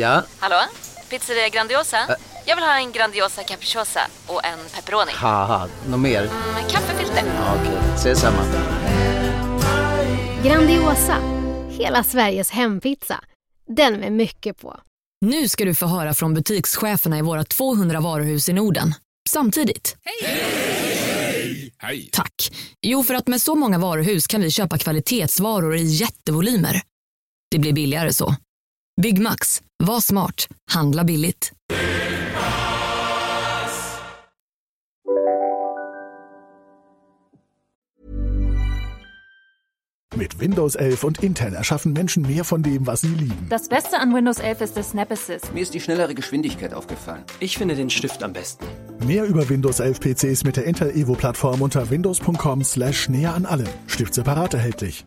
Ja? Hallå? Pizzeria Grandiosa? Jag vill ha en Grandiosa capriciosa och en pepperoni. Haha, något mer? Med kaffefilter. Ja, Okej, ses samma. Grandiosa, hela Sveriges hempizza. Den med mycket på. Nu ska du få höra från butikscheferna i våra 200 varuhus i Norden. Samtidigt. Hej! Tack. Jo, för att med så många varuhus kan vi köpa kvalitetsvaror i jättevolymer. Det blir billigare så. Byggmax. Var smart. Handla billigt. Mit Windows 11 und Intel erschaffen Menschen mehr von dem, was sie lieben. Das Beste an Windows 11 ist das Snap Assist. Mir ist die schnellere Geschwindigkeit aufgefallen. Ich finde den Stift am besten. Mehr über Windows 11 PCs mit der Intel Evo Plattform unter windows.com slash näher an allem. Stift separat erhältlich.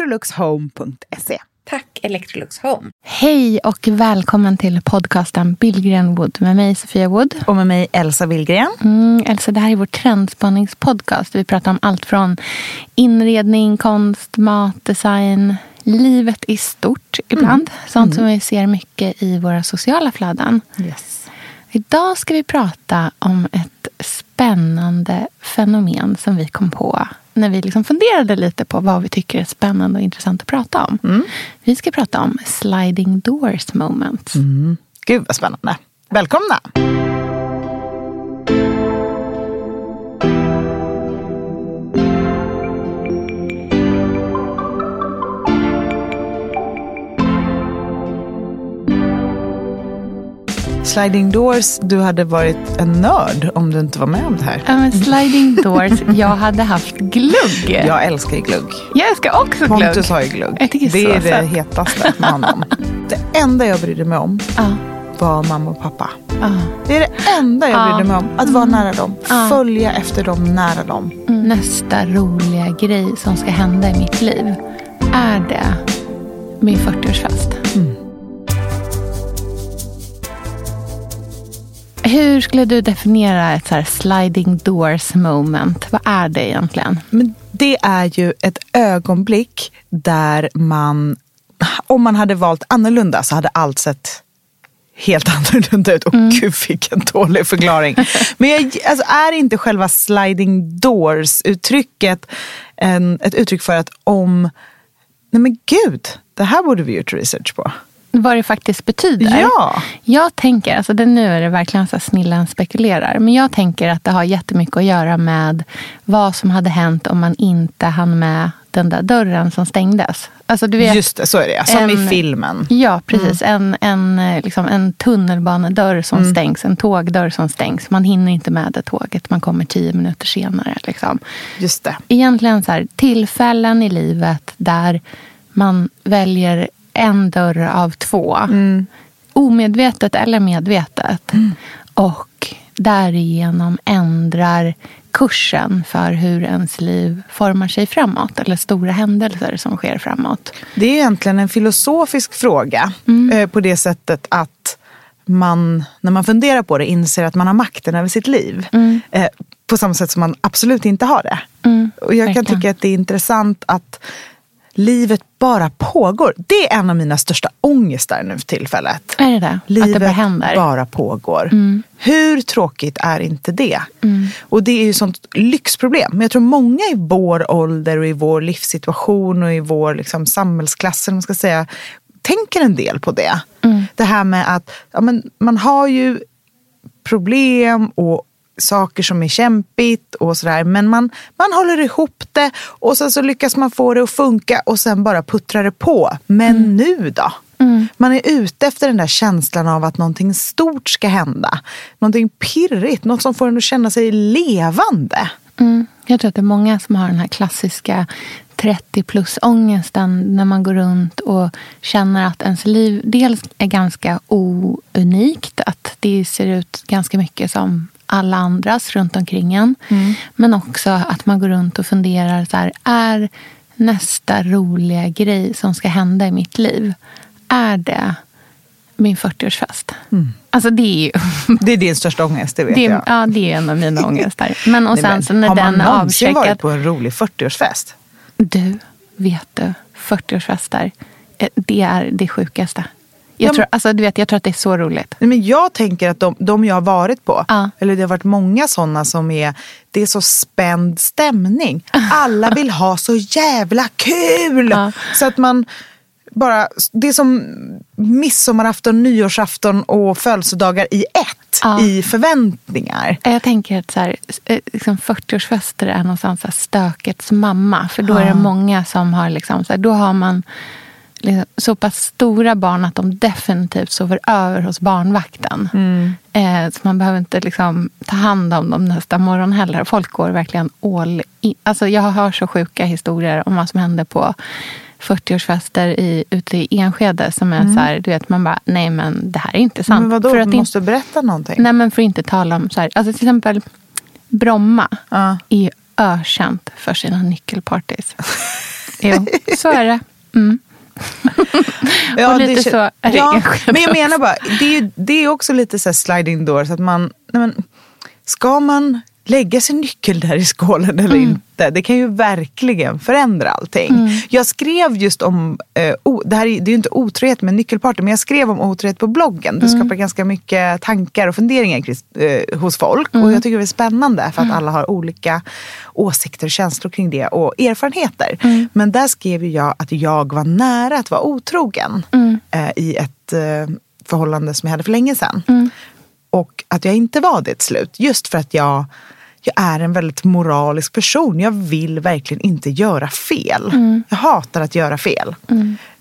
electroluxhome.se. Tack Electrolux Home. Hej och välkommen till podcasten Billgren Wood med mig Sofia Wood. Och med mig Elsa Willgren. Mm, Elsa, det här är vår trendspanningspodcast. Vi pratar om allt från inredning, konst, mat, design, livet i stort ibland. Sånt som vi ser mycket i våra sociala flöden. Yes. Idag ska vi prata om ett spännande fenomen som vi kom på när vi liksom funderade lite på vad vi tycker är spännande och intressant att prata om. Vi ska prata om sliding doors moments. Gud vad spännande. Välkomna! Sliding doors, du hade varit en nörd om du inte var med om det här. Ja, men sliding doors, jag hade haft glugg. Jag älskar glugg. Jag älskar också glugg. Pontus har ju glugg. Jag det är det sött. hetaste med honom. Det enda jag brydde mig om Ja, var mamma och pappa. ja. Det är det enda jag Ja. brydde mig om. Att vara nära dem. Ja. Följa efter dem, nära dem. Nästa roliga grej som ska hända i mitt liv är det min 40-årsfest. Hur skulle du definiera ett så här sliding doors moment? Vad är det egentligen? Men det är ju ett ögonblick där man, om man hade valt annorlunda så hade allt sett helt annorlunda ut. Och gud vilken dålig förklaring. Men jag, alltså, är inte själva sliding doors uttrycket en, ett uttryck för att om, nej men gud, det här borde vi gjort research på. Vad det faktiskt betyder? Ja. Jag tänker, alltså det, nu är det verkligen så här snillen spekulerar, men jag tänker att det har jättemycket att göra med vad som hade hänt om man inte hann med den där dörren som stängdes. Alltså du vet, Just det, så är det. Som i en- filmen. Ja, precis. En, en, eh, liksom en tunnelbanedörr som Mm. stängs, en tågdörr som stängs. Man hinner inte med det tåget, man kommer tio minuter senare. Liksom. Just det. Egentligen så här, tillfällen i livet där man väljer en dörr av två. Mm. Omedvetet eller medvetet. Och därigenom ändrar kursen för hur ens liv formar sig framåt. Eller stora händelser som sker framåt. Det är egentligen en filosofisk fråga eh, på det sättet att man, när man funderar på det, inser att man har makten över sitt liv. Eh, på samma sätt som man absolut inte har det. Mm, och jag kan verkligen. tycka att det är intressant att livet bara pågår. Det är en av mina största ångestar nu för tillfället. Är det det? Livet att det bara bara pågår. Mm. Hur tråkigt är inte det? Mm. Och det är ju sånt lyxproblem. Men jag tror många i vår ålder och i vår livssituation och i vår liksom, samhällsklass, man ska säga, tänker en del på det. Mm. Det här med att ja, men, man har ju problem och saker som är kämpigt och sådär. Men man, man håller ihop det och sen så lyckas man få det att funka och sen bara puttrar det på. Men nu då? Man är ute efter den där känslan av att någonting stort ska hända. Någonting pirrigt, något som får en att känna sig levande. Mm. Jag tror att det är många som har den här klassiska 30 plus ångesten när man går runt och känner att ens liv dels är ganska ounikt. Att det ser ut ganska mycket som alla andras runt omkring en. Men också att man går runt och funderar så här, är nästa roliga grej som ska hända i mitt liv, är det min 40-årsfest? Alltså det är ju... Det är din största ångest, det vet det, är- jag. Ja, det är en av mina ångestar. Men och sen så när har man den är någonsin varit på en rolig 40-årsfest? Du, vet du, 40-årsfester, eh, det är det sjukaste. Jag, Ja, tror, alltså, du vet, jag tror att det är så roligt. Nej, men jag tänker att de, de jag har varit på, Ja. eller det har varit många sådana som är, det är så spänd stämning. Alla vill ha så jävla kul! Ja. Så att man bara, det är som midsommarafton, nyårsafton och födelsedagar i ett, Ja. i förväntningar. Jag tänker att så här, eh, liksom 40-årsfester är någonstans så här stökets mamma. För då är det många som har, liksom, så här, då har man liksom, så pass stora barn att de definitivt sover över hos barnvakten. Eh, så man behöver inte liksom, ta hand om dem nästa morgon heller. Folk går verkligen all in. Alltså, jag har så sjuka historier om vad som hände på 40-årsfester i, ute i Enskede. Som är så här, du vet, man bara, nej men det här är inte sant. Men vadå, För att måste berätta någonting. Nej, men för att inte tala om så här, alltså till exempel Bromma Ja. är ökänt för sina nyckelpartys. jo, så är det. Mm. Och lite det, så är det ja, Men jag menar bara, det är, det är också lite så sliding doors. Att man, nej men, ska man lägga sin nyckel där i skålen eller Mm. inte? Det kan ju verkligen förändra allting. Jag skrev just om, eh, o, det här är, det är ju inte otrohet med nyckelparty, men jag skrev om otrohet på bloggen. Det Mm. skapar ganska mycket tankar och funderingar eh, hos folk. Mm. Och jag tycker det är spännande för att alla har olika åsikter och känslor kring det och erfarenheter. Mm. Men där skrev jag att jag var nära att vara otrogen Mm. eh, i ett eh, förhållande som jag hade för länge sedan. Och att jag inte var det till slut. Just för att jag, jag är en väldigt moralisk person. Jag vill verkligen inte göra fel. Jag hatar att göra fel.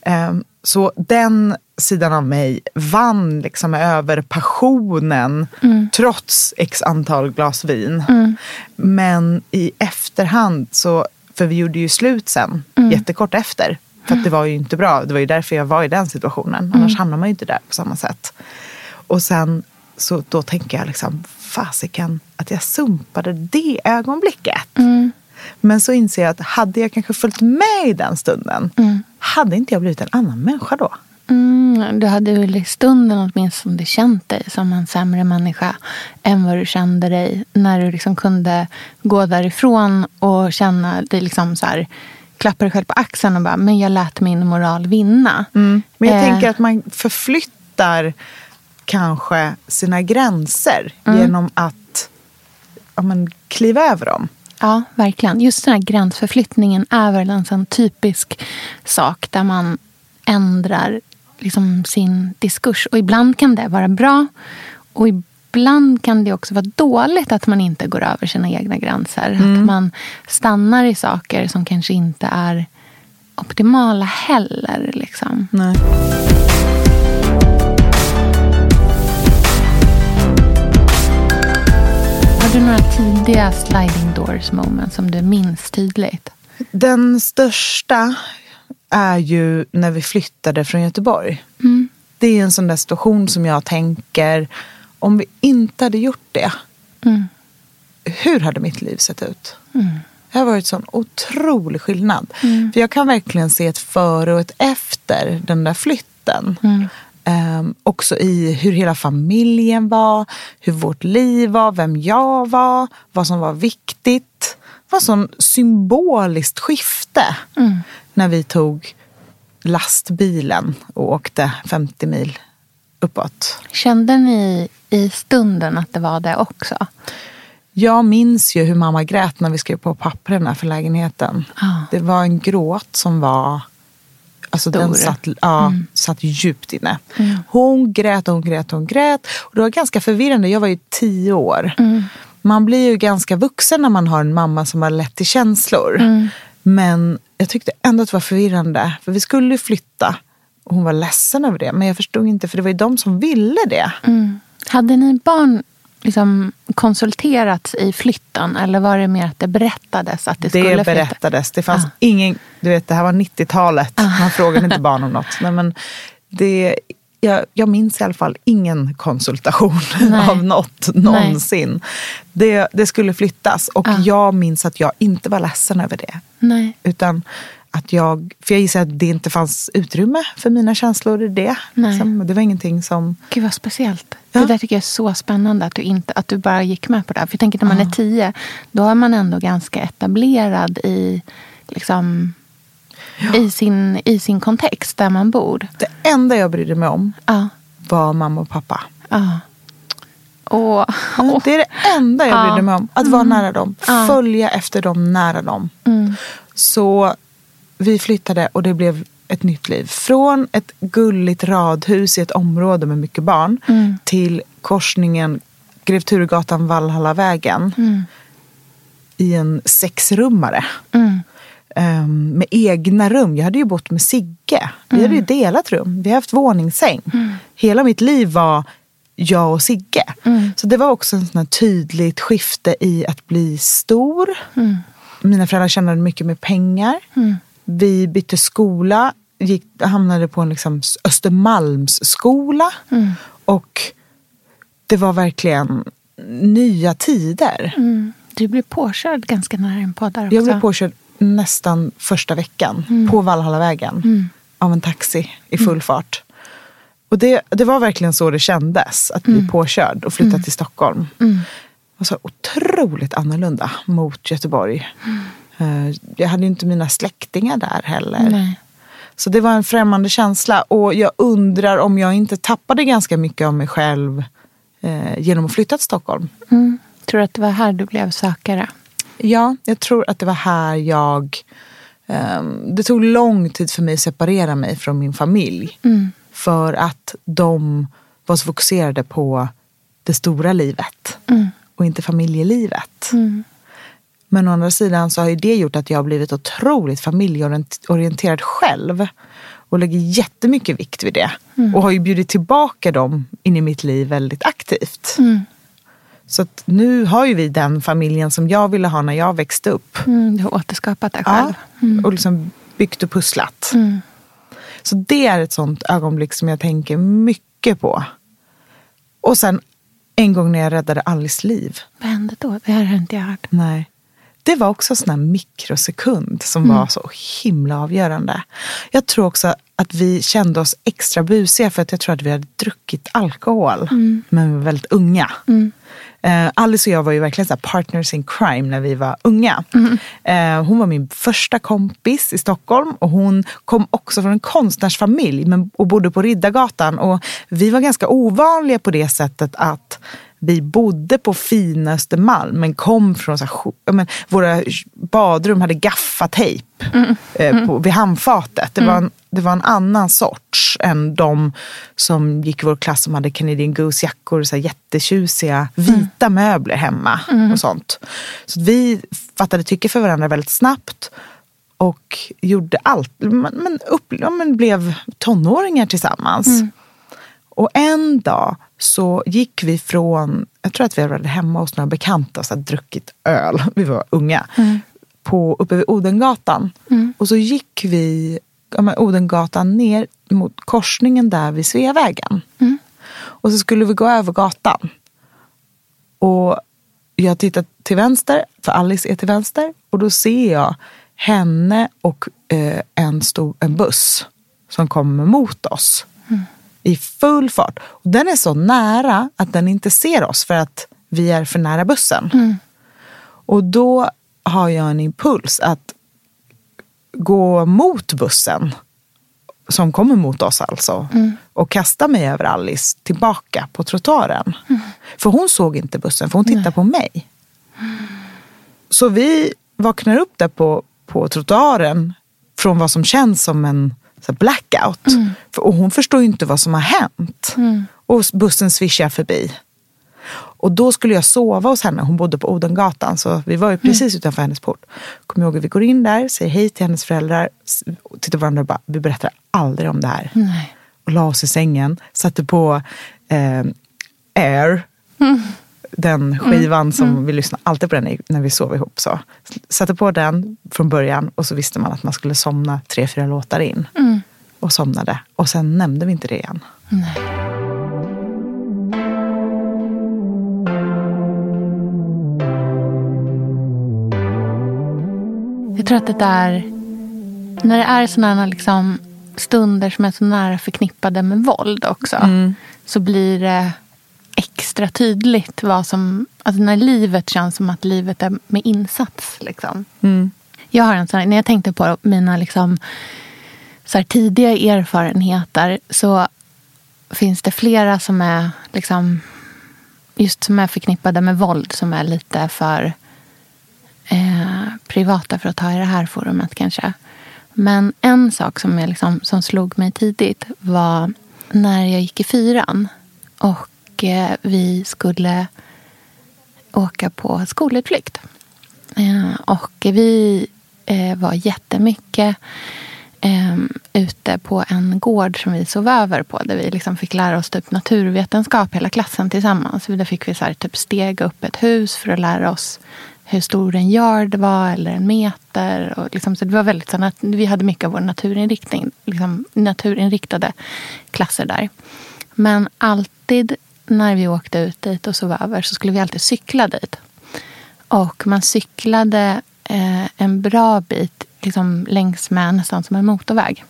Ehm, så den sidan av mig vann liksom över passionen trots x antal glas vin. Men i efterhand, så, för vi gjorde ju slut sen, jättekort efter. För det var ju inte bra. Det var ju därför jag var i den situationen. Annars hamnar man ju inte där på samma sätt. Och sen så då tänker jag liksom, fasiken att jag sumpade det ögonblicket. Men så inser jag att hade jag kanske följt med i den stunden, hade inte jag blivit en annan människa då? Mm, du hade väl i stunden åtminstone känt dig som en sämre människa än vad du kände dig när du liksom kunde gå därifrån och känna dig liksom så här, klappa dig själv på axeln och bara, men jag lät min moral vinna. Men jag Eh. tänker att man förflyttar kanske sina gränser genom att ja, men, kliva över dem. Ja, verkligen. Just den här gränsförflyttningen är väl en sån typisk sak där man ändrar liksom sin diskurs. Och ibland kan det vara bra och ibland kan det också vara dåligt att man inte går över sina egna gränser. Att man stannar i saker som kanske inte är optimala heller. Liksom. Nej. Har du några tidiga sliding doors moments som du minns tydligt? Den största är ju när vi flyttade från Göteborg. Det är en sån där situation som jag tänker, om vi inte hade gjort det, hur hade mitt liv sett ut? Det har varit sån otrolig skillnad. För jag kan verkligen se ett före och ett efter den där flytten. Um, också i hur hela familjen var, hur vårt liv var, vem jag var, vad som var viktigt. Det var sån symboliskt skifte Mm. när vi tog lastbilen och åkte 50 mil uppåt. Kände ni i stunden att det var det också? Jag minns ju hur mamma grät när vi skrev på papperna för lägenheten. Ja. Det var en gråt som var... Alltså den satt, ja, satt djupt inne. Hon grät och hon grät och hon grät. Och det var ganska förvirrande. Jag var ju tio år. Man blir ju ganska vuxen när man har en mamma som har lätt till känslor. Men jag tyckte ändå att det var förvirrande. För vi skulle ju flytta. Och hon var ledsen över det. Men jag förstod inte, för det var ju de som ville det. Hade ni barn liksom konsulterats i flytten eller var det mer att det berättades att det, skulle Det flytta? berättades. Det fanns Ja. ingen, du vet det här var 90-talet. Man frågade inte barn om något. Nej, men det, jag, jag minns i alla fall ingen konsultation Nej. av något någonsin. Det, det skulle flyttas och Ja. jag minns att jag inte var ledsen över det. Nej. Utan att jag, för jag gissar att det inte fanns utrymme för mina känslor i det. Liksom. Det var ingenting som... Gud vad speciellt. Ja. Det där tycker jag är så spännande att du, inte, att du bara gick med på det. För jag tänker när man är tio, då är man ändå ganska etablerad i, liksom, i, sin, i sin kontext där man bor. Det enda jag brydde mig om Ja. var mamma och pappa. ja. Och, Ja, och, Det är det enda jag Ja. brydde mig om. Att vara nära dem. Ja. Följa efter dem nära dem. mm, Så vi flyttade och det blev ett nytt liv. Från ett gulligt radhus i ett område med mycket barn Mm. till korsningen Grev Turegatan Valhallavägen mm, i en sexrummare. mm, Ehm, med egna rum. Jag hade ju bott med Sigge. Vi hade Mm. ju delat rum. Vi har haft våningssäng. Hela mitt liv var jag och Sigge. Mm. Så det var också en sån här tydligt skifte i att bli stor. mm, Mina föräldrar tjänade mycket med pengar. Vi bytte skola, gick, hamnade på en liksom Östermalmsskola. mm, Och det var verkligen nya tider. mm. Du blev påkörd ganska nära en podd där också. Jag blev påkörd nästan första veckan på Valhallavägen av en taxi i full fart. Och det, det var verkligen så det kändes, att bli påkörd och flytta till Stockholm. Det var så otroligt annorlunda mot Göteborg. Eh, Jag hade ju inte mina släktingar där heller. Nej. Så det var en främmande känsla. Och jag undrar om jag inte tappade ganska mycket av mig själv eh, genom att flytta till Stockholm. Mm. Tror du att det var här du blev sökare? Ja, jag tror att det var här jag... ehm, det tog lång tid för mig att separera mig från min familj. För att de var så fokuserade på det stora livet och inte familjelivet. Men å andra sidan så har ju det gjort att jag har blivit otroligt familjeorienterad själv. Och lägger jättemycket vikt vid det. Och har ju bjudit tillbaka dem in i mitt liv väldigt aktivt. Så att nu har ju vi den familjen som jag ville ha när jag växte upp. Mm, du har återskapat dig själv. Ja, och liksom byggt och pusslat. Så det är ett sånt ögonblick som jag tänker mycket på. Och sen en gång när jag räddade Alice liv. Vad hände då? Det här har inte jag hört. Nej. Det var också en sån här mikrosekund som var så himla avgörande. Jag tror också att vi kände oss extra busiga för att jag tror att vi hade druckit alkohol. Men vi var väldigt unga. Eh, Alice och jag var ju verkligen så partners in crime när vi var unga. Eh, hon var min första kompis i Stockholm och hon kom också från en konstnärsfamilj men, och bodde på Riddargatan. Och vi var ganska ovanliga på det sättet att vi bodde på fina Östermalm men kom från så här, men, våra badrum hade gaffatejp eh, på, vid handfatet. Det, var en, det var en annan sorts än de som gick i vår klass som hade Canadian Goose-jackor så här jättetjusiga vita möbler hemma och sånt. Så vi fattade tycke för varandra väldigt snabbt och gjorde allt. Men, men, upp, ja, men blev tonåringar tillsammans. Och en dag så gick vi från, jag tror att vi var hemma hos några bekanta och så druckit öl, vi var unga, på, uppe vid Odengatan. Och så gick vi ja, Odengatan ner mot korsningen där vid Sveavägen. Och så skulle vi gå över gatan. Och jag tittar till vänster, för Alice är till vänster. Och då ser jag henne och eh, en, stor, en buss som kommer mot oss i full fart. Och den är så nära att den inte ser oss för att vi är för nära bussen. Mm. Och då har jag en impuls att gå mot bussen som kommer mot oss alltså och kasta mig över Alice tillbaka på trottoaren. För hon såg inte bussen, för hon tittade på mig. Så vi vaknar upp där på, på trottoaren från vad som känns som en så blackout. För, och hon förstår ju inte vad som har hänt. Och bussen svischar förbi. Och då skulle jag sova hos henne. Hon bodde på Odengatan, så vi var ju precis utanför hennes port. Kommer ihåg vi går in där, säger hej till hennes föräldrar, tittar på varandra och bara, vi berättar aldrig om det här. Nej. Och la oss i sängen, satte på eh, Air, den skivan som vi lyssnar alltid på den när vi sov ihop. Så. Satte på den från början och så visste man att man skulle somna tre, fyra låtar in. Och somnade. Och sen nämnde vi inte det igen. Jag tror att det där, när det är sådana liksom stunder som är så nära förknippade med våld också, så blir det extra tydligt vad som, alltså när livet känns som att livet är med insats. Liksom. Jag har en sån, när jag tänkte på mina liksom, så här, tidiga erfarenheter så finns det flera som är liksom, just som är förknippade med våld som är lite för eh, privata för att ta i det här forumet kanske. Men en sak som, jag liksom, som slog mig tidigt var när jag gick i fyran och och vi skulle åka på skolutflykt. Eh, och vi eh, var jättemycket eh, ute på en gård som vi sov över på. Där vi liksom fick lära oss typ naturvetenskap hela klassen tillsammans. Där fick vi så här, typ stega upp ett hus för att lära oss hur stor en yard var eller en meter. Och liksom, så det var väldigt så att vi hade mycket av vår naturinriktning, liksom, naturinriktade klasser där. Men alltid när vi åkte ut dit och sov över så skulle vi alltid cykla dit. Och man cyklade eh, en bra bit liksom, längs med nästan som en motorväg.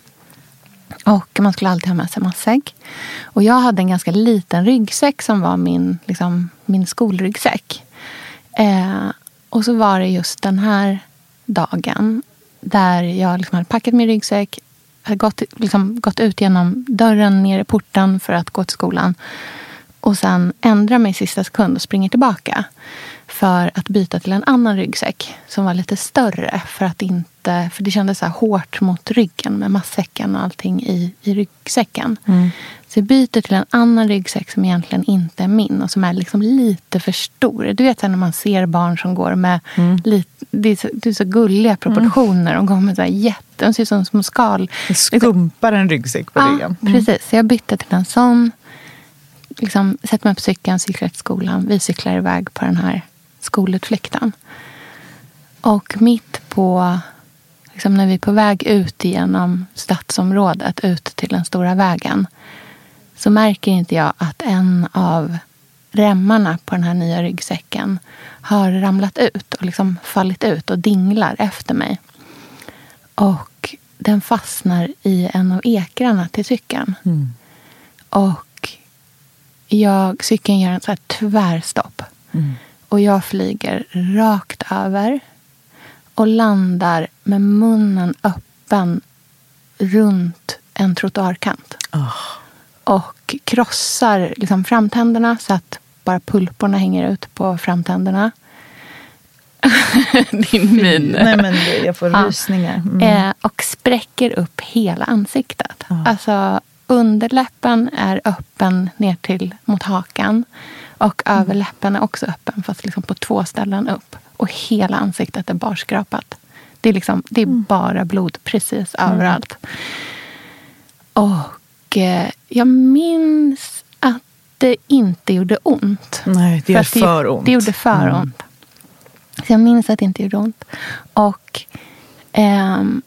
Och man skulle alltid ha med sig matsäck. Och jag hade en ganska liten ryggsäck som var min, liksom, min skolryggsäck. Eh, och så var det just den här dagen där jag liksom hade packat min ryggsäck, hade gått, liksom, gått ut genom dörren ner i porten för att gå till skolan och sen ändrar mig i sista sekund och springer tillbaka för att byta till en annan ryggsäck som var lite större. För att inte, för det kändes så här hårt mot ryggen med matsäcken och allting i, i ryggsäcken. Så jag byter till en annan ryggsäck som egentligen inte är min och som är liksom lite för stor. Du vet så när man ser barn som går med lite, det, är så, det är så gulliga proportioner. De går med så här jätte, de ser ut som små skal. Skumpar en ryggsäck på Ja, ryggen. precis. Så jag bytte till en sån. Liksom, sätter mig på cykeln, cyklar till skolan. Vi cyklar iväg på den här skolutflykten. Och mitt på, liksom när vi är på väg ut genom stadsområdet, ut till den stora vägen, så märker inte jag att en av remmarna på den här nya ryggsäcken har ramlat ut och liksom fallit ut och dinglar efter mig. Och den fastnar i en av ekrarna till cykeln. Och jag, cykeln gör en så här tvärstopp. Och jag flyger rakt över och landar med munnen öppen runt en trottoarkant. Och krossar liksom framtänderna så att bara pulporna hänger ut på framtänderna. Din min. Nej men det, jag får Ja. rysningar. Mm. Eh, och spräcker upp hela ansiktet. Alltså underläppen är öppen ner till mot hakan. Och överläppen är också öppen fast liksom på två ställen upp. Och hela ansiktet är barskrapat. Det är, liksom, det är bara blod precis överallt. Och eh, jag minns att det inte gjorde ont. Nej, det gör att för ont. Det gjorde för Mm. ont. Så jag minns att det inte gjorde ont. Och ehm,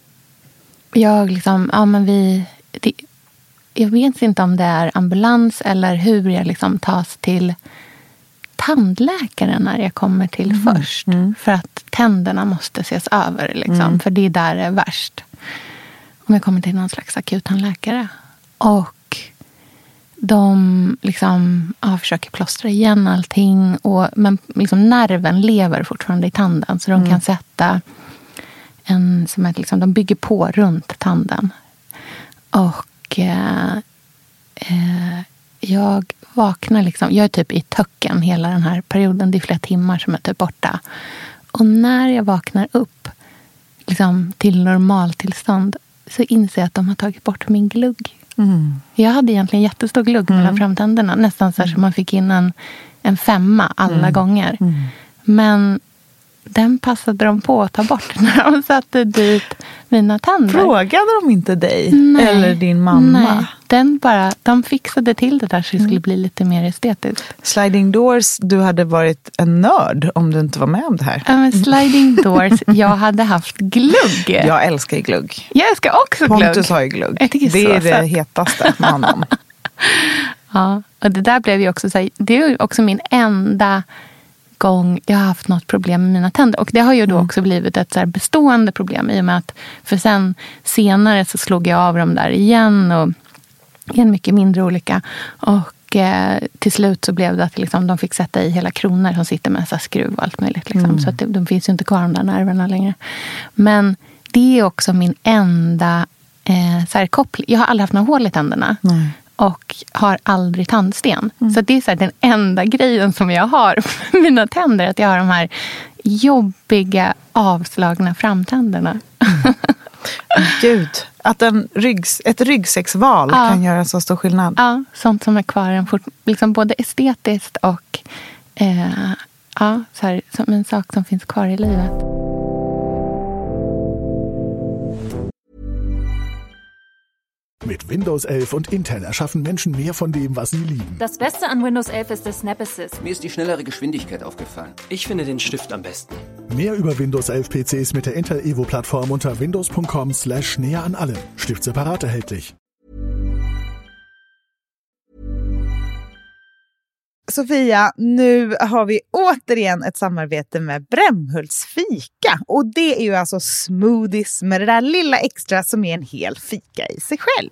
jag liksom, ja men vi... Det, jag vet inte om det är ambulans eller hur jag liksom tas till tandläkaren när jag kommer till Mm. först. För att tänderna måste ses över. Liksom, Mm. För det är där det är värst. Om jag kommer till någon slags akuttandläkare. Och de liksom, ja, försöker plåstra igen allting. Och, men liksom nerven lever fortfarande i tanden. Så de Mm. kan sätta en som är, liksom, de bygger på runt tanden. Och eh, eh, jag vaknar liksom, jag är typ i töcken hela den här perioden. Det är flera timmar som är typ borta. Och när jag vaknar upp liksom, till normaltillstånd så inser jag att de har tagit bort min glugg. Mm. Jag hade egentligen jättestor glugg mellan framtänderna. Nästan så här som man fick in en, en femma alla Mm. gånger. Men den passade de på att ta bort när de satte dit mina tänder. Frågade de inte dig Nej. eller din mamma? Nej, den bara, de fixade till det där så det skulle bli lite mer estetiskt. Sliding doors, du hade varit en nörd om du inte var med om det här. Ja, men sliding doors, jag hade haft glugg. Jag älskar glugg. Jag älskar också glugg. Pontus har ju glugg. Det så är det hetaste med honom. Ja, och det där blev ju också så här, det är också min enda gång jag har haft något problem med mina tänder. Och det har ju då också blivit ett så bestående problem i och med att för sen senare så slog jag av dem där igen och i en mycket mindre olycka. Och eh, till slut så blev det att liksom, de fick sätta i hela kronor som sitter med så skruv och allt möjligt. Liksom. Så att det, de finns ju inte kvar de där nerverna längre. Men det är också min enda eh, så här, koppling. Jag har aldrig haft några hål i tänderna. Och har aldrig tandsten. Så det är så den enda grejen som jag har med mina tänder. Att jag har de här jobbiga avslagna framtänderna. Gud, att en ryggs, ett ryggsäcksval Ja. kan göra så stor skillnad. Ja, sånt som är kvar en fort, liksom både estetiskt och eh, ja, så här, som en sak som finns kvar i livet. Mit Windows 11 und Intel erschaffen Menschen mehr von dem, was sie lieben. Das Beste an Windows 11 ist das Snap Assist. Mir ist die schnellere Geschwindigkeit aufgefallen. Ich finde den Stift am besten. Mehr über Windows 11 PCs mit der Intel Evo Plattform unter windows.com slash näher an allem. Stift separat erhältlich. Sofia, nu har vi återigen ett samarbete med Brämhults fika. Och det är ju alltså smoothies med det där lilla extra som är en hel fika i sig själv.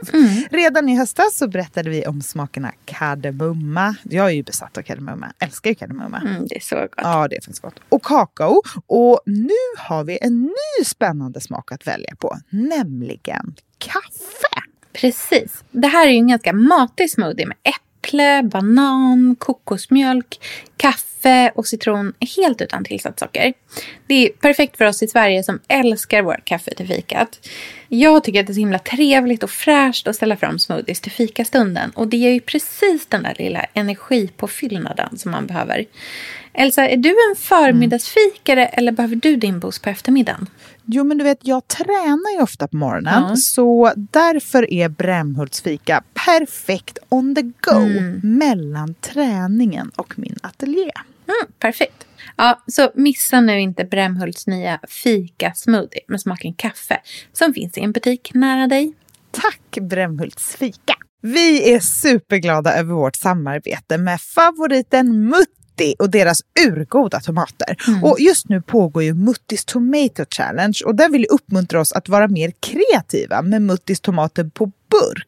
Redan i höstas så berättade vi om smakerna kardemumma. Jag är ju besatt av kardemumma, älskar ju kardemumma. Mm, det är så gott. Ja, det är faktiskt gott. Och kakao. Och nu har vi en ny spännande smak att välja på, nämligen kaffe. Precis. Det här är ju en ganska matig smoothie med äpple, banan, kokosmjölk, kaffe och citron helt utan tillsatt socker. Det är perfekt för oss i Sverige som älskar vårt kaffe till fikat. Jag tycker att det är så himla trevligt och fräscht att ställa fram smoothies till fikastunden. Och det ger ju precis den där lilla energipåfyllnaden som man behöver. Elsa, är du en förmiddagsfikare eller behöver du din boost på eftermiddagen? Jo, men du vet, jag tränar ju ofta på morgonen. Ja. Så därför är Brämhults fika perfekt on the go Mm. mellan träningen och min ateljé. Mm, perfekt. Ja, så missa nu inte Brämhults nya fika-smoothie med smaken kaffe som finns i en butik nära dig. Tack Brämhults fika! Vi är superglada över vårt samarbete med favoriten Mutti och deras urgoda tomater. Och just nu pågår ju Muttis Tomato Challenge och den vill uppmuntra oss att vara mer kreativa med Muttis tomater på burk.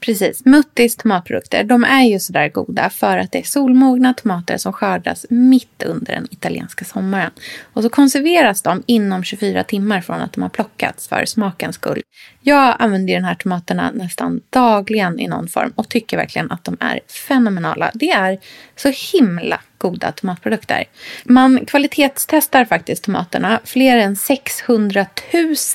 Precis. Muttis tomatprodukter, de är ju sådär goda för att det är solmogna tomater som skördas mitt under den italienska sommaren. Och så konserveras de inom 24 timmar från att de har plockats för smakens skull. Jag använder ju de här tomaterna nästan dagligen i någon form och tycker verkligen att de är fenomenala. Det är så himla goda tomatprodukter. Man kvalitetstestar faktiskt tomaterna fler än 600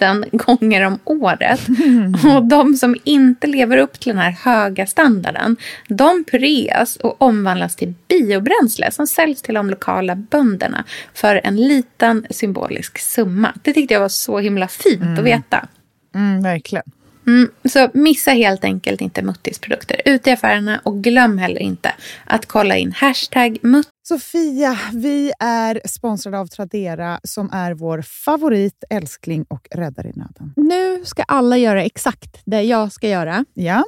000 gånger om året. Och de som inte lever upp till den här höga standarden, de pureas och omvandlas till biobränsle som säljs till de lokala bönderna för en liten symbolisk summa. Det tyckte jag var så himla fint att veta. Mm, verkligen. Mm, så missa helt enkelt inte Muttis produkter ute i affärerna och glöm heller inte att kolla in hashtag Mutt. Sofia, vi är sponsrade av Tradera som är vår favorit, älskling och räddare i nöden. Nu ska alla göra exakt det jag ska göra. Ja.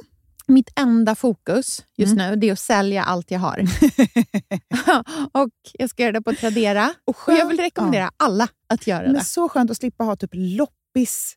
Mitt enda fokus just nu det är att sälja allt jag har. och Jag ska göra det på Tradera. Och, och jag vill rekommendera alla att göra Men det. Så skönt att slippa ha typ loppis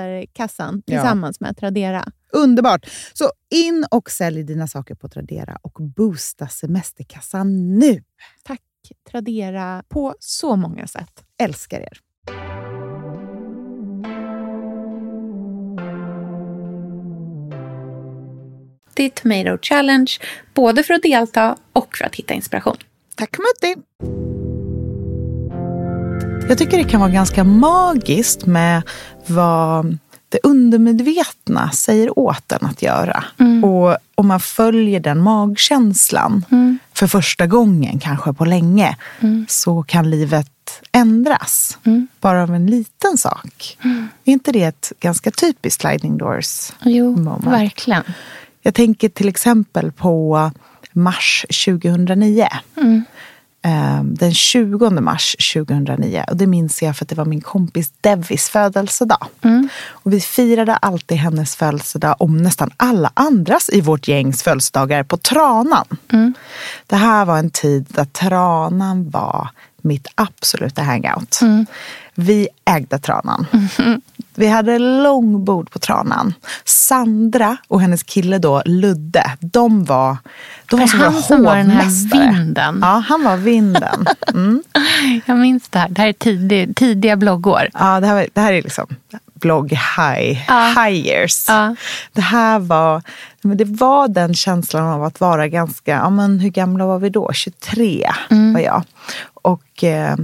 semesterkassan Ja. tillsammans med Tradera. Underbart! Så in och sälj dina saker på Tradera och boosta semesterkassan nu. Tack Tradera på så många sätt. Älskar er! Det är Tomato Challenge, både för att delta och för att hitta inspiration. Tack Mutti! Jag tycker det kan vara ganska magiskt med vad det undermedvetna säger åt en att göra. Och om man följer den magkänslan för första gången, kanske på länge, så kan livet ändras. Bara av en liten sak. Är inte det ett ganska typiskt sliding doors Jo, moment? verkligen. Jag tänker till exempel på mars 2009. Eh, Den 20 mars 2009. Och det minns jag för att det var min kompis Devis födelsedag. Och vi firade alltid hennes födelsedag om nästan alla andras i vårt gängs födelsedagar på Tranan. Det här var en tid där Tranan var mitt absoluta hangout. Vi ägde Tranan. Vi hade långbord på Tranan. Sandra och hennes kille då, Ludde, de var, de var som han våra som var den här hovmästare. vinden. Ja, han var vinden. Mm. Jag minns det här. Det här är tidig, tidiga bloggår. Ja, det här, det här är liksom blogg high, Ja. high years. Ja. Det här var, men det var den känslan av att vara ganska, ja men hur gamla var vi då? 23 Mm. var jag. Och eh,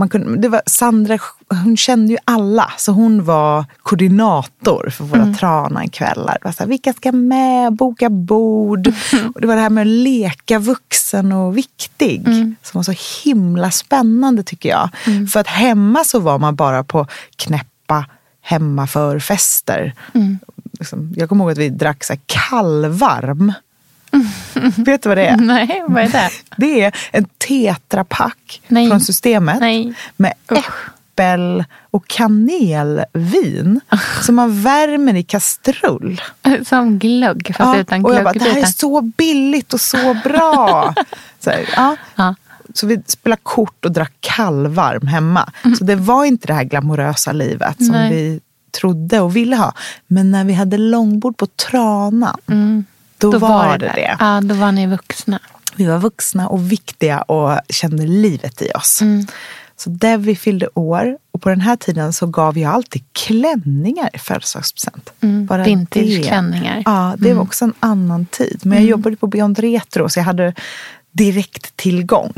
man kunde, det var Sandra, hon kände ju alla, så hon var koordinator för våra Mm. Tranan-kvällar. Det var så här, vilka ska med? Boka bord. Och det var det här med att leka vuxen och viktig Mm. som var så himla spännande tycker jag. För att hemma så var man bara på knäppa hemmaförfester. Mm. Liksom, jag kommer ihåg att vi drack så här kallvarm. Vet du vad det är? Nej, vad är det? Det är en tetrapack Nej. från systemet Nej. med äppel och kanelvin som man värmer i kastrull. Som glögg, fast utan och jag bara, det här är glöggbitar. så billigt och så bra. så, här, ja. Ja. så vi spelade kort och drack kallvarm hemma. Så det var inte det här glamorösa livet som Nej. vi trodde och ville ha. Men när vi hade långbord på Tranan, då, var det det. Ja, då var ni vuxna. Vi var vuxna och viktiga och kände livet i oss. Mm. Så Devi fyllde år och på den här tiden så gav jag alltid klänningar i födelsedagspresent. Mm. Bara Vintageklänningar. det. Ja, det var också en annan tid. Men jag jobbade på Beyond Retro så jag hade direkt tillgång.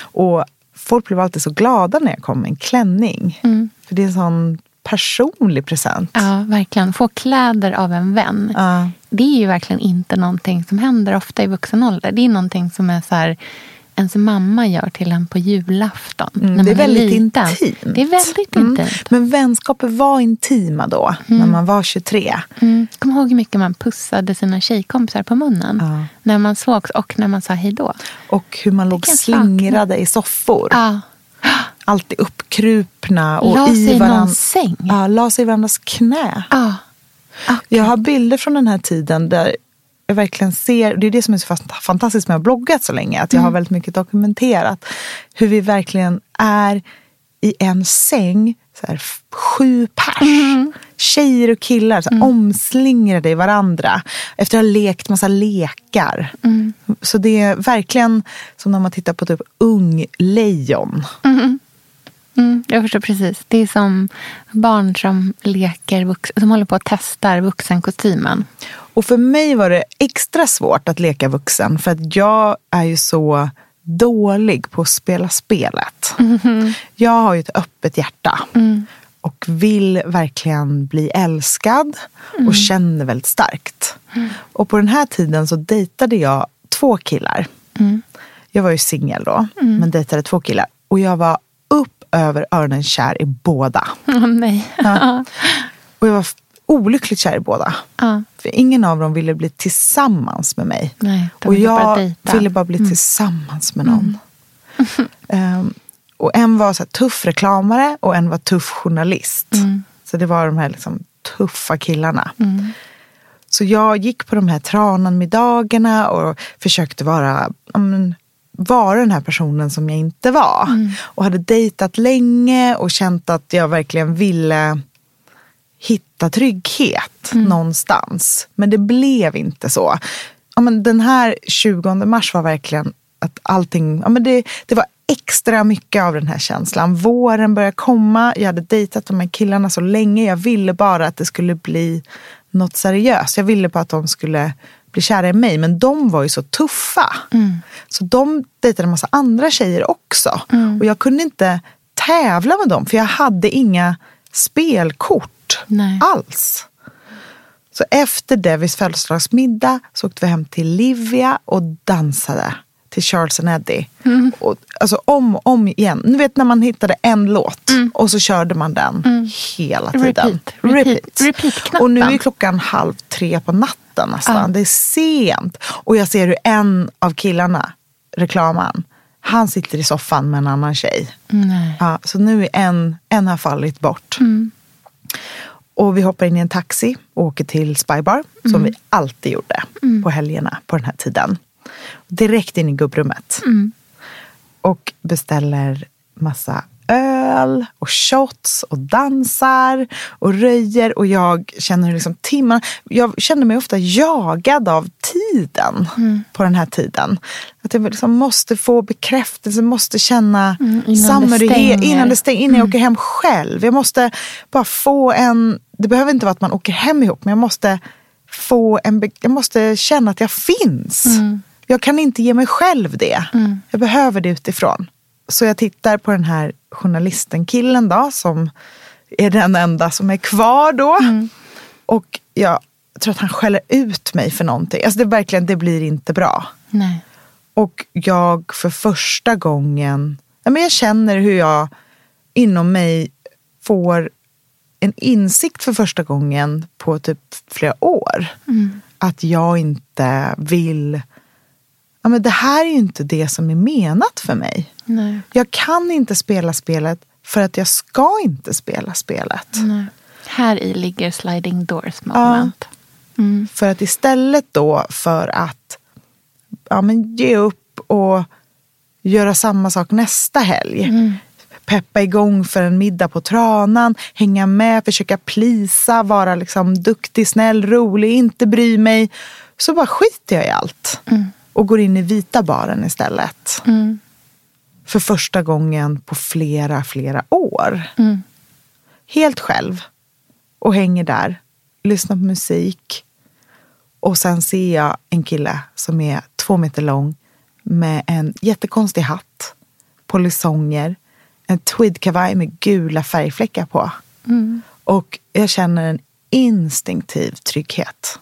Och folk blev alltid så glada när jag kom med en klänning. För det är en sån personlig present. Ja, verkligen. Få kläder av en vän. Ja. Det är ju verkligen inte någonting som händer ofta i vuxen ålder. Det är någonting som är så här, ens mamma gör till en på julafton. Mm, när det är väldigt intimt. Det är väldigt Mm. intimt. Men vänskaper var intima då, när man var 23. Mm. Kom ihåg hur mycket man pussade sina tjejkompisar på munnen. Ja. När man sågs och när man sa hej då. Och hur man låg jag sakna. slingrade i soffor. Ja. alltid uppkrupna. Och La sig i varann- någons säng? Ja, la sig i varandras knä. Ja. Jag har bilder från den här tiden där jag verkligen ser, det är det som är så fantastiskt med att ha bloggat så länge, att jag har väldigt mycket dokumenterat hur vi verkligen är i en säng, så här, sju pers. Tjejer och killar så här, omslingrade i varandra efter att ha lekt massa lekar. Så det är verkligen som när man tittar på typ ung lejon. Mm, jag förstår precis. Det är som barn som leker, som håller på att testar vuxenkostymen. Och för mig var det extra svårt att leka vuxen för att jag är ju så dålig på att spela spelet. Jag har ju ett öppet hjärta och vill verkligen bli älskad och känner väldigt starkt. Och på den här tiden så dejtade jag två killar. Jag var ju singel då, men dejtade två killar. Och jag var över öronen kär i båda. Åh nej. Ja. Och jag var olyckligt kär i båda. Ja. För ingen av dem ville bli tillsammans med mig. Nej, och ville bara jag dejta. ville bara bli tillsammans med någon. Ehm, och en var så tuff reklamare och en var tuff journalist. Så det var de här liksom, tuffa killarna. Så jag gick på de här trananmiddagarna och försökte vara, men, vara den här personen som jag inte var. Och hade dejtat länge och känt att jag verkligen ville hitta trygghet någonstans. Men det blev inte så. Ja, men den här 20 mars var verkligen att allting, ja, men det, det var extra mycket av den här känslan. Våren började komma, jag hade dejtat de här killarna så länge. Jag ville bara att det skulle bli något seriöst. Jag ville bara att de skulle bli kära i mig. Men de var ju så tuffa. Så de dejtade en massa andra tjejer också. Och jag kunde inte tävla med dem för jag hade inga spelkort Nej. alls. Så efter Devis födelsedagsmiddag så åkte vi hem till Livia och dansade till Charles and Eddie. Och, alltså om och om igen. Ni vet när man hittade en låt och så körde man den hela tiden. Repeat, repeat, repeat-knappen. och nu är klockan halv tre på natten nästan. Det är sent. Och jag ser hur en av killarna, reklamen, han sitter i soffan med en annan tjej. Nej. Ja, så nu är en, en har fallit bort. Och vi hoppar in i en taxi och åker till Spybar, som vi alltid gjorde på helgerna på den här tiden. Direkt in i gubbrummet. Och beställer massa öl och shots och dansar och röjer. Och jag känner liksom timmarna. Jag känner mig ofta jagad av tiden på den här tiden. Att jag liksom måste få bekräftelse, måste känna innan det samhörighet innan det stänger, innan jag åker hem själv. Jag måste bara få en, det behöver inte vara att man åker hem ihop, men jag måste få en, jag måste känna att jag finns. Jag kan inte ge mig själv det. Jag behöver det utifrån. Så jag tittar på den här journalisten, killen då, som är den enda som är kvar då. Och jag tror att han skäller ut mig för någonting. Alltså det, är verkligen, det blir inte bra. Nej. Och jag för första gången, ja, men jag känner hur jag inom mig får en insikt för första gången på typ flera år. Att jag inte vill, ja men det här är ju inte det som är menat för mig. Nej. Jag kan inte spela spelet för att jag ska inte spela spelet. Nej. Här i ligger sliding doors moment. För att istället då för att ja, men ge upp och göra samma sak nästa helg. Peppa igång för en middag på Tranan, hänga med, försöka plisa, vara liksom duktig, snäll, rolig, inte bry mig. Så bara skiter jag i allt. Och går in i vita baren istället. För första gången på flera, flera år. Helt själv. Och hänger där, lyssnar på musik. Och sen ser jag en kille som är två meter lång med en jättekonstig hatt, polisonger, en tweedkavaj med gula färgfläckar på. Och jag känner en instinktiv trygghet.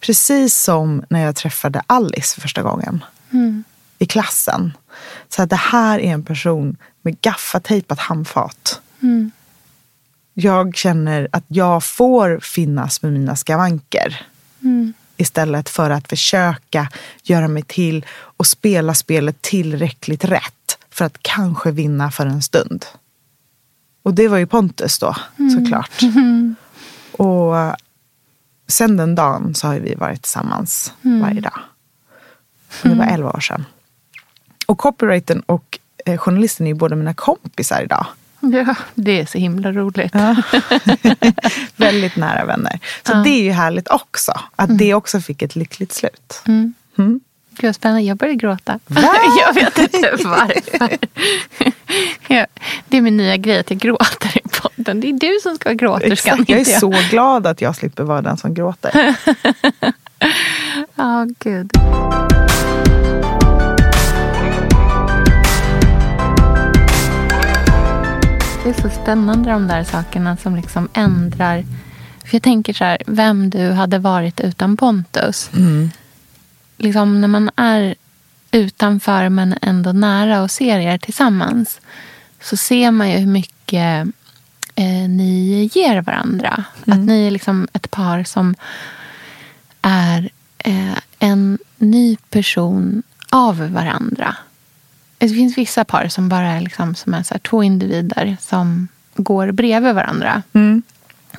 Precis som när jag träffade Alice för första gången i klassen. Så att det här är en person med gaffatejpat handfat. Jag känner att jag får finnas med mina skavanker. Istället för att försöka göra mig till och spela spelet tillräckligt rätt för att kanske vinna för en stund. Och det var ju Pontus då, såklart. Och sen den dagen så har vi varit tillsammans varje dag. Och det var elva år sedan. Och copywritern och eh, journalisten är ju båda mina kompisar idag. Ja, det är så himla roligt. Ja. Väldigt nära vänner. Så Ja. det är ju härligt också. Att det också fick ett lyckligt slut. Mm. Mm. Gud spännande. Jag började gråta. Va? jag vet inte varför. Ja, det är min nya grej att jag gråter i podden. Det är du som ska vara gråterskan. Exakt. Jag är så glad att jag slipper vara den som gråter. Ja, gud. Det är så spännande de där sakerna som liksom ändrar. För jag tänker så här, vem du hade varit utan Pontus. Liksom när man är utanför men ändå nära och ser er tillsammans. Så ser man ju hur mycket eh, ni ger varandra. Att ni är liksom ett par som är eh, en ny person av varandra. Det finns vissa par som bara är, liksom, som är så två individer som går bredvid varandra. Mm.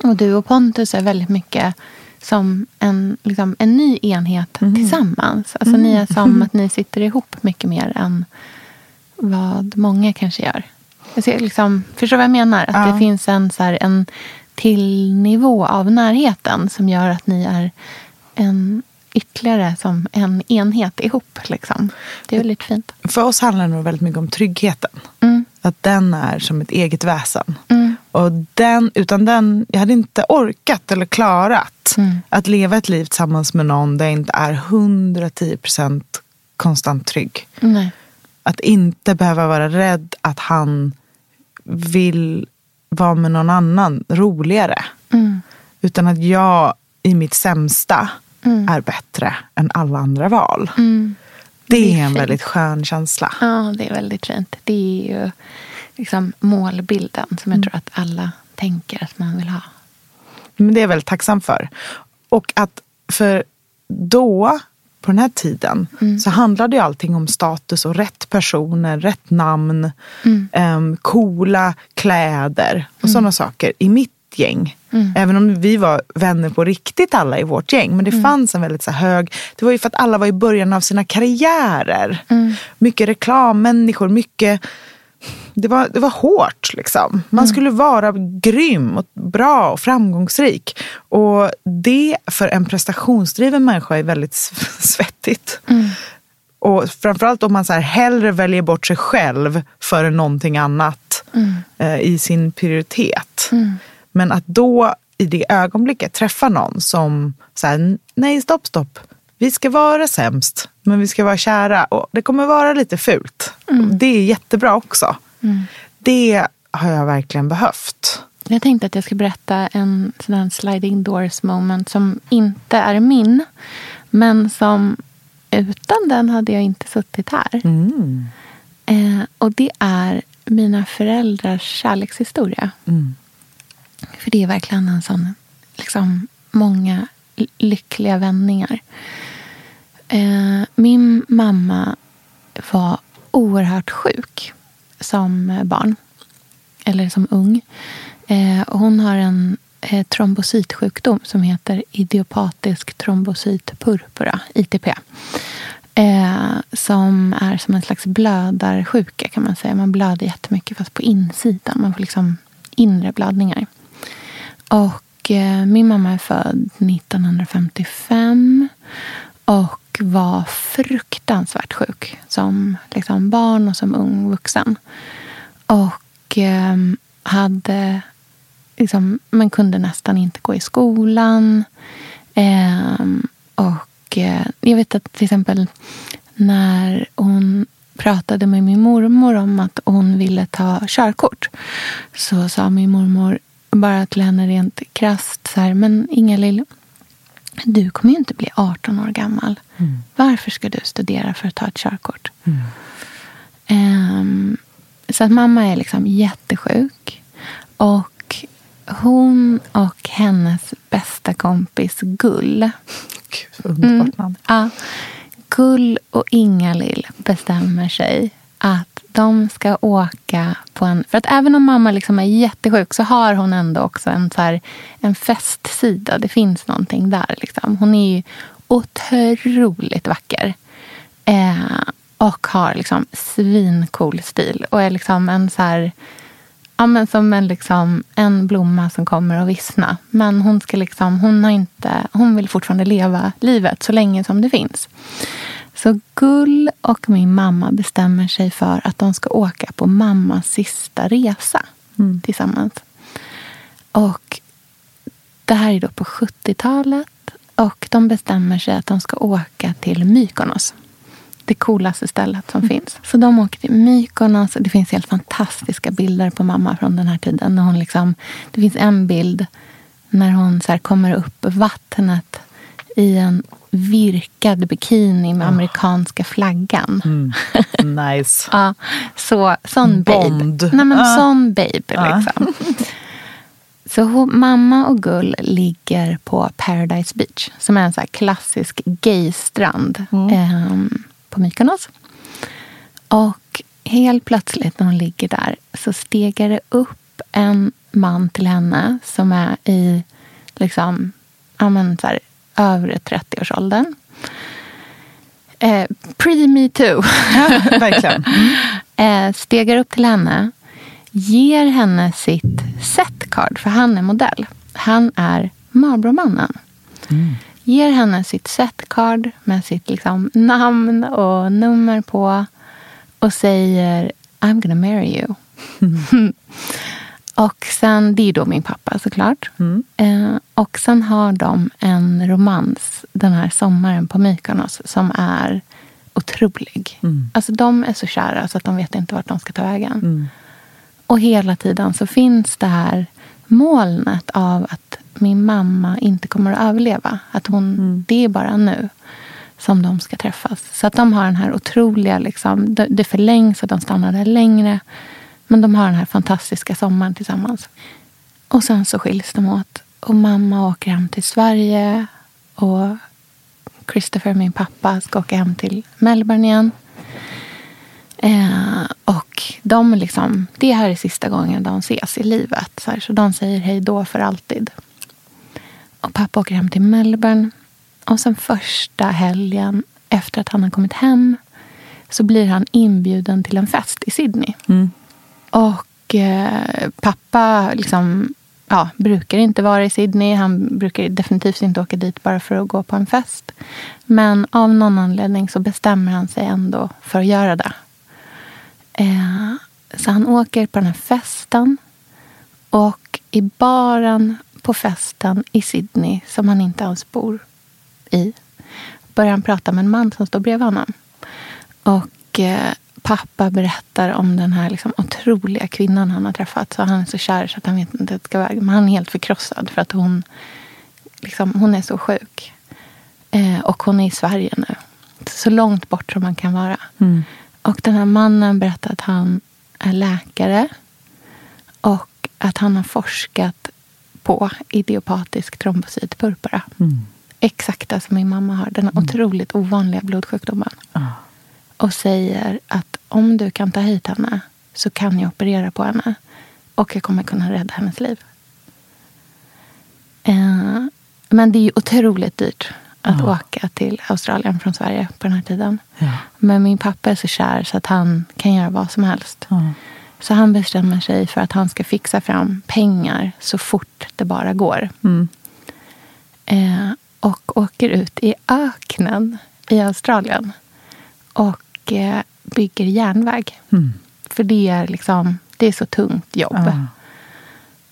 Och du och Pontus är väldigt mycket som en, liksom, en ny enhet tillsammans. Alltså ni är som att ni sitter ihop mycket mer än vad många kanske gör. Jag ser, liksom, förstår vad jag menar? Att Ja. det finns en, så här, en till nivå av närheten som gör att ni är en ytterligare som en enhet ihop. Liksom. Det är väldigt fint. För oss handlar det nog väldigt mycket om tryggheten. Mm. Att den är som ett eget väsen. Mm. Och den, utan den, jag hade inte orkat eller klarat Mm. att leva ett liv tillsammans med någon där jag inte är 110% konstant trygg. Nej. Att inte behöva vara rädd att han vill vara med någon annan roligare. Mm. Utan att jag i mitt sämsta Mm. är bättre än alla andra val. Mm. Det Det är är en fint. väldigt skön känsla. Ja, det är väldigt fint. Det är ju liksom målbilden som jag tror att alla tänker att man vill ha. Men det är jag väldigt tacksam för. Och att för då, på den här tiden, så handlade ju allting om status och rätt personer, rätt namn, em, coola kläder och sådana saker i mitt gäng. Även om vi var vänner på riktigt alla i vårt gäng. Men det fanns en väldigt så hög, det var ju för att alla var i början av sina karriärer. Mycket reklammänniskor, mycket det var, det var hårt. Liksom. Man skulle vara grym och bra och framgångsrik. Och det för en prestationsdriven människa är väldigt svettigt. Och framförallt om man så här hellre väljer bort sig själv före någonting annat eh, i sin prioritet. Men att då i det ögonblicket träffa någon som säger nej stopp stopp. Vi ska vara sämst, men vi ska vara kära. Och det kommer vara lite fult. Det är jättebra också. Det har jag verkligen behövt. Jag tänkte att jag skulle berätta en sån sliding doors moment som inte är min. Men som utan den hade jag inte suttit här. Eh, och det är mina föräldrars kärlekshistoria. För det är verkligen en sån, liksom, många lyckliga vändningar. Eh, min mamma var oerhört sjuk som barn. Eller som ung. Eh, och hon har en eh, trombocytsjukdom som heter idiopatisk trombocytpurpura, ITP. Eh, som är som en slags blödarsjuka kan man säga. Man blöder jättemycket fast på insidan. Man får liksom inre blödningar. Och eh, min mamma är född 1955 och var fruktansvärt sjuk som liksom barn och som ung vuxen. Och eh, hade liksom, man kunde nästan inte gå i skolan. Eh, och eh, jag vet att till exempel när hon pratade med min mormor om att hon ville ta körkort så sa min mormor bara till henne rent krasst så här, men Inga-Lill, du kommer ju inte bli 18 år gammal. Varför ska du studera för att ta ett körkort? Ehm, så att mamma är liksom jättesjuk. Och hon och hennes bästa kompis Gull. Gud, vad underbart namn. Ja, Gull och Inga-Lill bestämmer sig att de ska åka på en... För att även om mamma liksom är jättesjuk så har hon ändå också en, så här, en festsida. Det finns någonting där. Liksom. Hon är ju otroligt vacker. Eh, och har liksom svincool stil. Och är liksom en så här... Ja, men som en, liksom, en blomma som kommer att vissna. Men hon, ska liksom, hon, har inte, hon vill fortfarande leva livet så länge som det finns. Så Gull och min mamma bestämmer sig för att de ska åka på mammas sista resa mm. tillsammans. Och det här är då på 70-talet. Och de bestämmer sig att de ska åka till Mykonos. Det coolaste stället som mm. finns. Så de åker till Mykonos. Det finns helt fantastiska bilder på mamma från den här tiden. När hon liksom, det finns en bild när hon så kommer upp vattnet i en virkad bikini med oh. amerikanska flaggan. Mm. Nice. ja, så, sån Bond. babe. Nej, men uh. Sån babe. Uh. Liksom. Så hon, mamma och Gull ligger på Paradise Beach som är en så klassisk gaystrand mm. eh, på Mykonos. Och helt plötsligt när hon ligger där så stegar det upp en man till henne som är i liksom, ja, men så här, övre 30-årsåldern. Eh, Pre-metoo. Ja, verkligen. Mm. eh, stegar upp till henne, ger henne sitt setcard, för han är modell. Han är Marlboromannen. Mm. Ger henne sitt setcard med sitt liksom, namn och nummer på och säger I'm gonna marry you. Mm. Och sen, det är då min pappa såklart. Mm. Eh, och sen har de en romans den här sommaren på Mykonos som är otrolig. Mm. Alltså de är så kära så att de vet inte vart de ska ta vägen. Mm. Och hela tiden så finns det här molnet av att min mamma inte kommer att överleva. Att hon, mm. det är bara nu som de ska träffas. Så att de har den här otroliga, liksom, det, förlängs och de stannar där längre. Men de har den här fantastiska sommaren tillsammans. Och sen så skiljs de åt. Och mamma åker hem till Sverige. Och Christopher, min pappa, ska åka hem till Melbourne igen. Eh, och de liksom, det här är sista gången de ses i livet. Så, här, så de säger hej då för alltid. Och pappa åker hem till Melbourne. Och sen första helgen efter att han har kommit hem så blir han inbjuden till en fest i Sydney. Mm. Och eh, pappa liksom, ja, brukar inte vara i Sydney. Han brukar definitivt inte åka dit bara för att gå på en fest. Men av någon anledning så bestämmer han sig ändå för att göra det. Eh, så han åker på den här festen. Och i baren på festen i Sydney, som han inte ens bor i, börjar han prata med en man som står bredvid honom. Och eh, pappa berättar om den här liksom otroliga kvinnan han har träffat. Så han är så kär så att han vet inte att det ska väg. Men han är helt förkrossad för att hon, liksom, hon är så sjuk. Eh, och hon är i Sverige nu. Så långt bort som man kan vara. Mm. Och den här mannen berättar att han är läkare. Och att han har forskat på idiopatisk trombocytpurpura. Mm. Exakt som min mamma har. Den mm. otroligt ovanliga blodsjukdomen. Ah och säger att om du kan ta hit henne så kan jag operera på henne och jag kommer kunna rädda hennes liv. Eh, men det är ju otroligt dyrt att ja. åka till Australien från Sverige på den här tiden. Ja. Men min pappa är så kär så att han kan göra vad som helst. Ja. Så han bestämmer sig för att han ska fixa fram pengar så fort det bara går. Mm. Eh, och åker ut i öknen i Australien. Och bygger järnväg. Mm. För det är, liksom, det är så tungt jobb. Ja.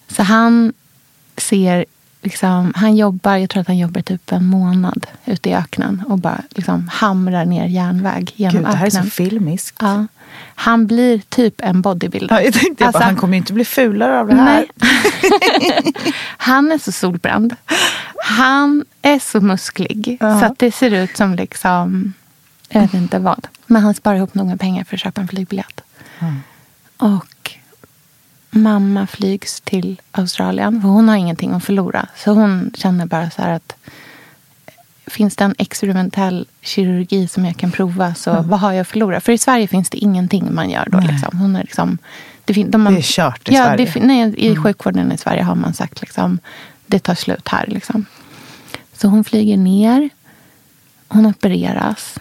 Så han ser Liksom, han jobbar, jag tror att han jobbar typ en månad ute i öknen och bara liksom hamrar ner järnväg genom Gud, det här öknen. är så filmiskt. Ja. Han blir typ en bodybuilder. Ja, jag tänkte alltså, bara, han kommer ju inte bli fulare av det här. han är så solbränd. Han är så musklig. Ja. Så att det ser ut som liksom jag vet inte vad. Men han sparar ihop med pengar för att köpa en flygbiljett. Mm. Och mamma flygs till Australien. För hon har ingenting att förlora. Så hon känner bara så här att finns det en experimentell kirurgi som jag kan prova? Så vad har jag att förlora? För i Sverige finns det ingenting man gör då. Liksom. Hon är liksom, det, fin- de har, det är kört i ja, Sverige. Det, nej, I mm. sjukvården i Sverige har man sagt liksom, det tar slut här. Liksom. Så hon flyger ner, hon opereras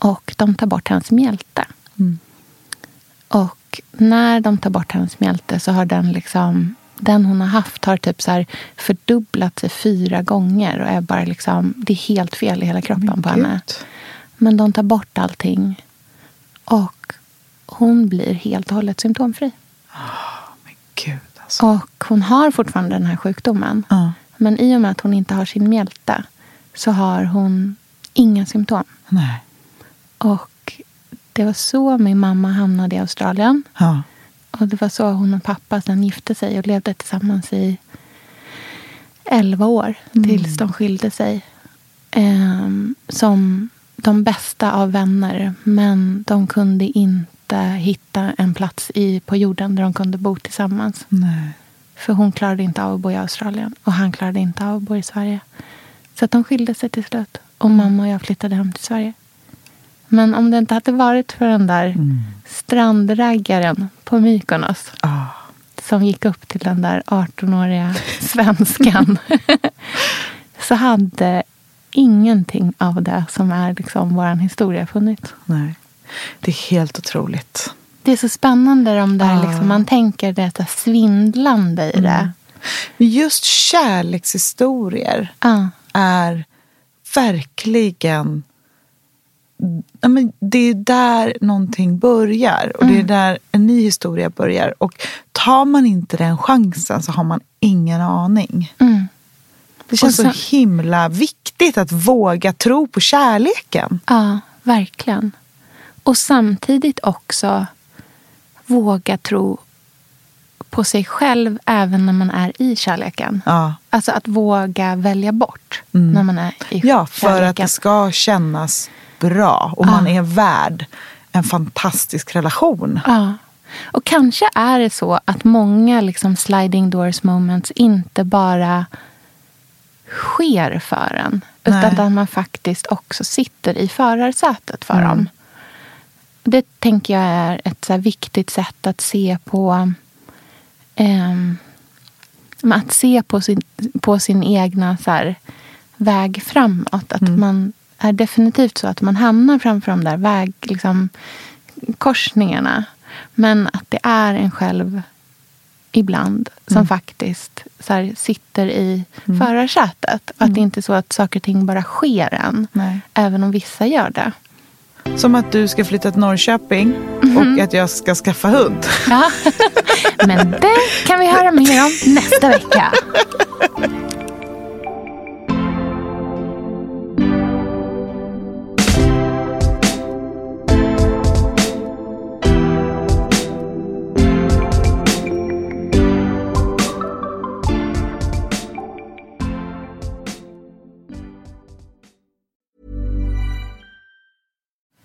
och de tar bort hennes mjälte. Mm. Och när de tar bort hennes mjälte så har den liksom den hon har haft har typ så här fördubblat sig fyra gånger. Och är bara liksom, det är helt fel i hela kroppen på henne. Men de tar bort allting. Och hon blir helt och hållet symptomfri. Oh, men Gud, alltså. Och hon har fortfarande den här sjukdomen. Uh. Men i och med att hon inte har sin mjälte så har hon inga symptom. Nej. Och det var så min mamma hamnade i Australien. Uh. Och det var så hon och pappa sen gifte sig och levde tillsammans i elva år mm. tills de skilde sig. Um, som de bästa av vänner. Men de kunde inte hitta en plats i, på jorden där de kunde bo tillsammans. Nej. För hon klarade inte av att bo i Australien och han klarade inte av att bo i Sverige. Så de skilde sig till slut. Och mamma och jag flyttade hem till Sverige. Men om det inte hade varit för den där mm. strandraggaren på Mykonos. Oh. Som gick upp till den där 18-åriga svenskan. så hade ingenting av det som är liksom vår historia funnits. Nej. Det är helt otroligt. Det är så spännande de där, oh. liksom, man tänker det svindlande i det. Mm. Just kärlekshistorier oh. är verkligen ja, men det är där någonting börjar. Och mm. det är där en ny historia börjar. Och tar man inte den chansen så har man ingen aning. Mm. Det känns så, så, himla viktigt att våga tro på kärleken. Ja, verkligen. Och samtidigt också våga tro på sig själv även när man är i kärleken. Ja. Alltså att våga välja bort mm. när man är i Ja, för kärleken. att det ska kännas bra och man är värd en fantastisk relation. Ja. Och kanske är det så att många liksom sliding doors moments inte bara sker för en. Utan Nej. att man faktiskt också sitter i förarsätet för Mm. dem. Det tänker jag är ett så viktigt sätt att se på ehm, att se på sin, på sin egna så väg framåt. Att Mm. man är definitivt så att man hamnar framför de där väg, liksom, korsningarna. Men att det är en själv ibland som Mm. faktiskt så här, sitter i Mm. förarsätet. Att det inte är så att saker och ting bara sker än. Nej. Även om vissa gör det. Som att du ska flytta till Norrköping Mhm. och att jag ska skaffa hund. Ja. Men det kan vi höra mer om nästa vecka.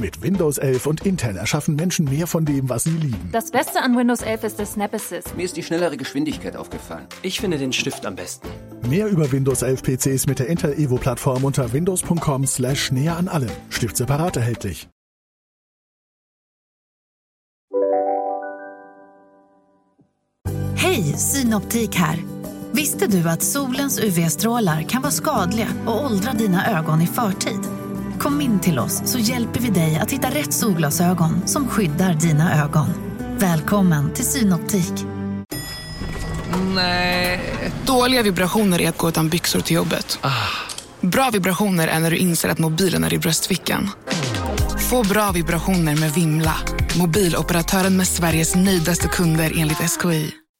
Mit Windows 11 und Intel erschaffen Menschen mehr von dem, was sie lieben. Das Beste an Windows 11 ist der Snap Assist. Mir ist die schnellere Geschwindigkeit aufgefallen. Ich finde den Stift am besten. Mehr über Windows 11 PCs mit der Intel Evo Plattform unter windows.com slash näher an allem. Stift separat erhältlich. Hej, Synoptik här. Visste du att solens UV-strålar kan vara skadliga och åldra dina ögon i förtid? Kom in till oss så hjälper vi dig att hitta rätt solglasögon som skyddar dina ögon. Välkommen till Synoptik. Nej. Dåliga vibrationer är att gå utan byxor till jobbet. Bra vibrationer är när du inser att mobilen är i bröstfickan. Få bra vibrationer med Vimla. Mobiloperatören med Sveriges nöjdaste kunder enligt SKI.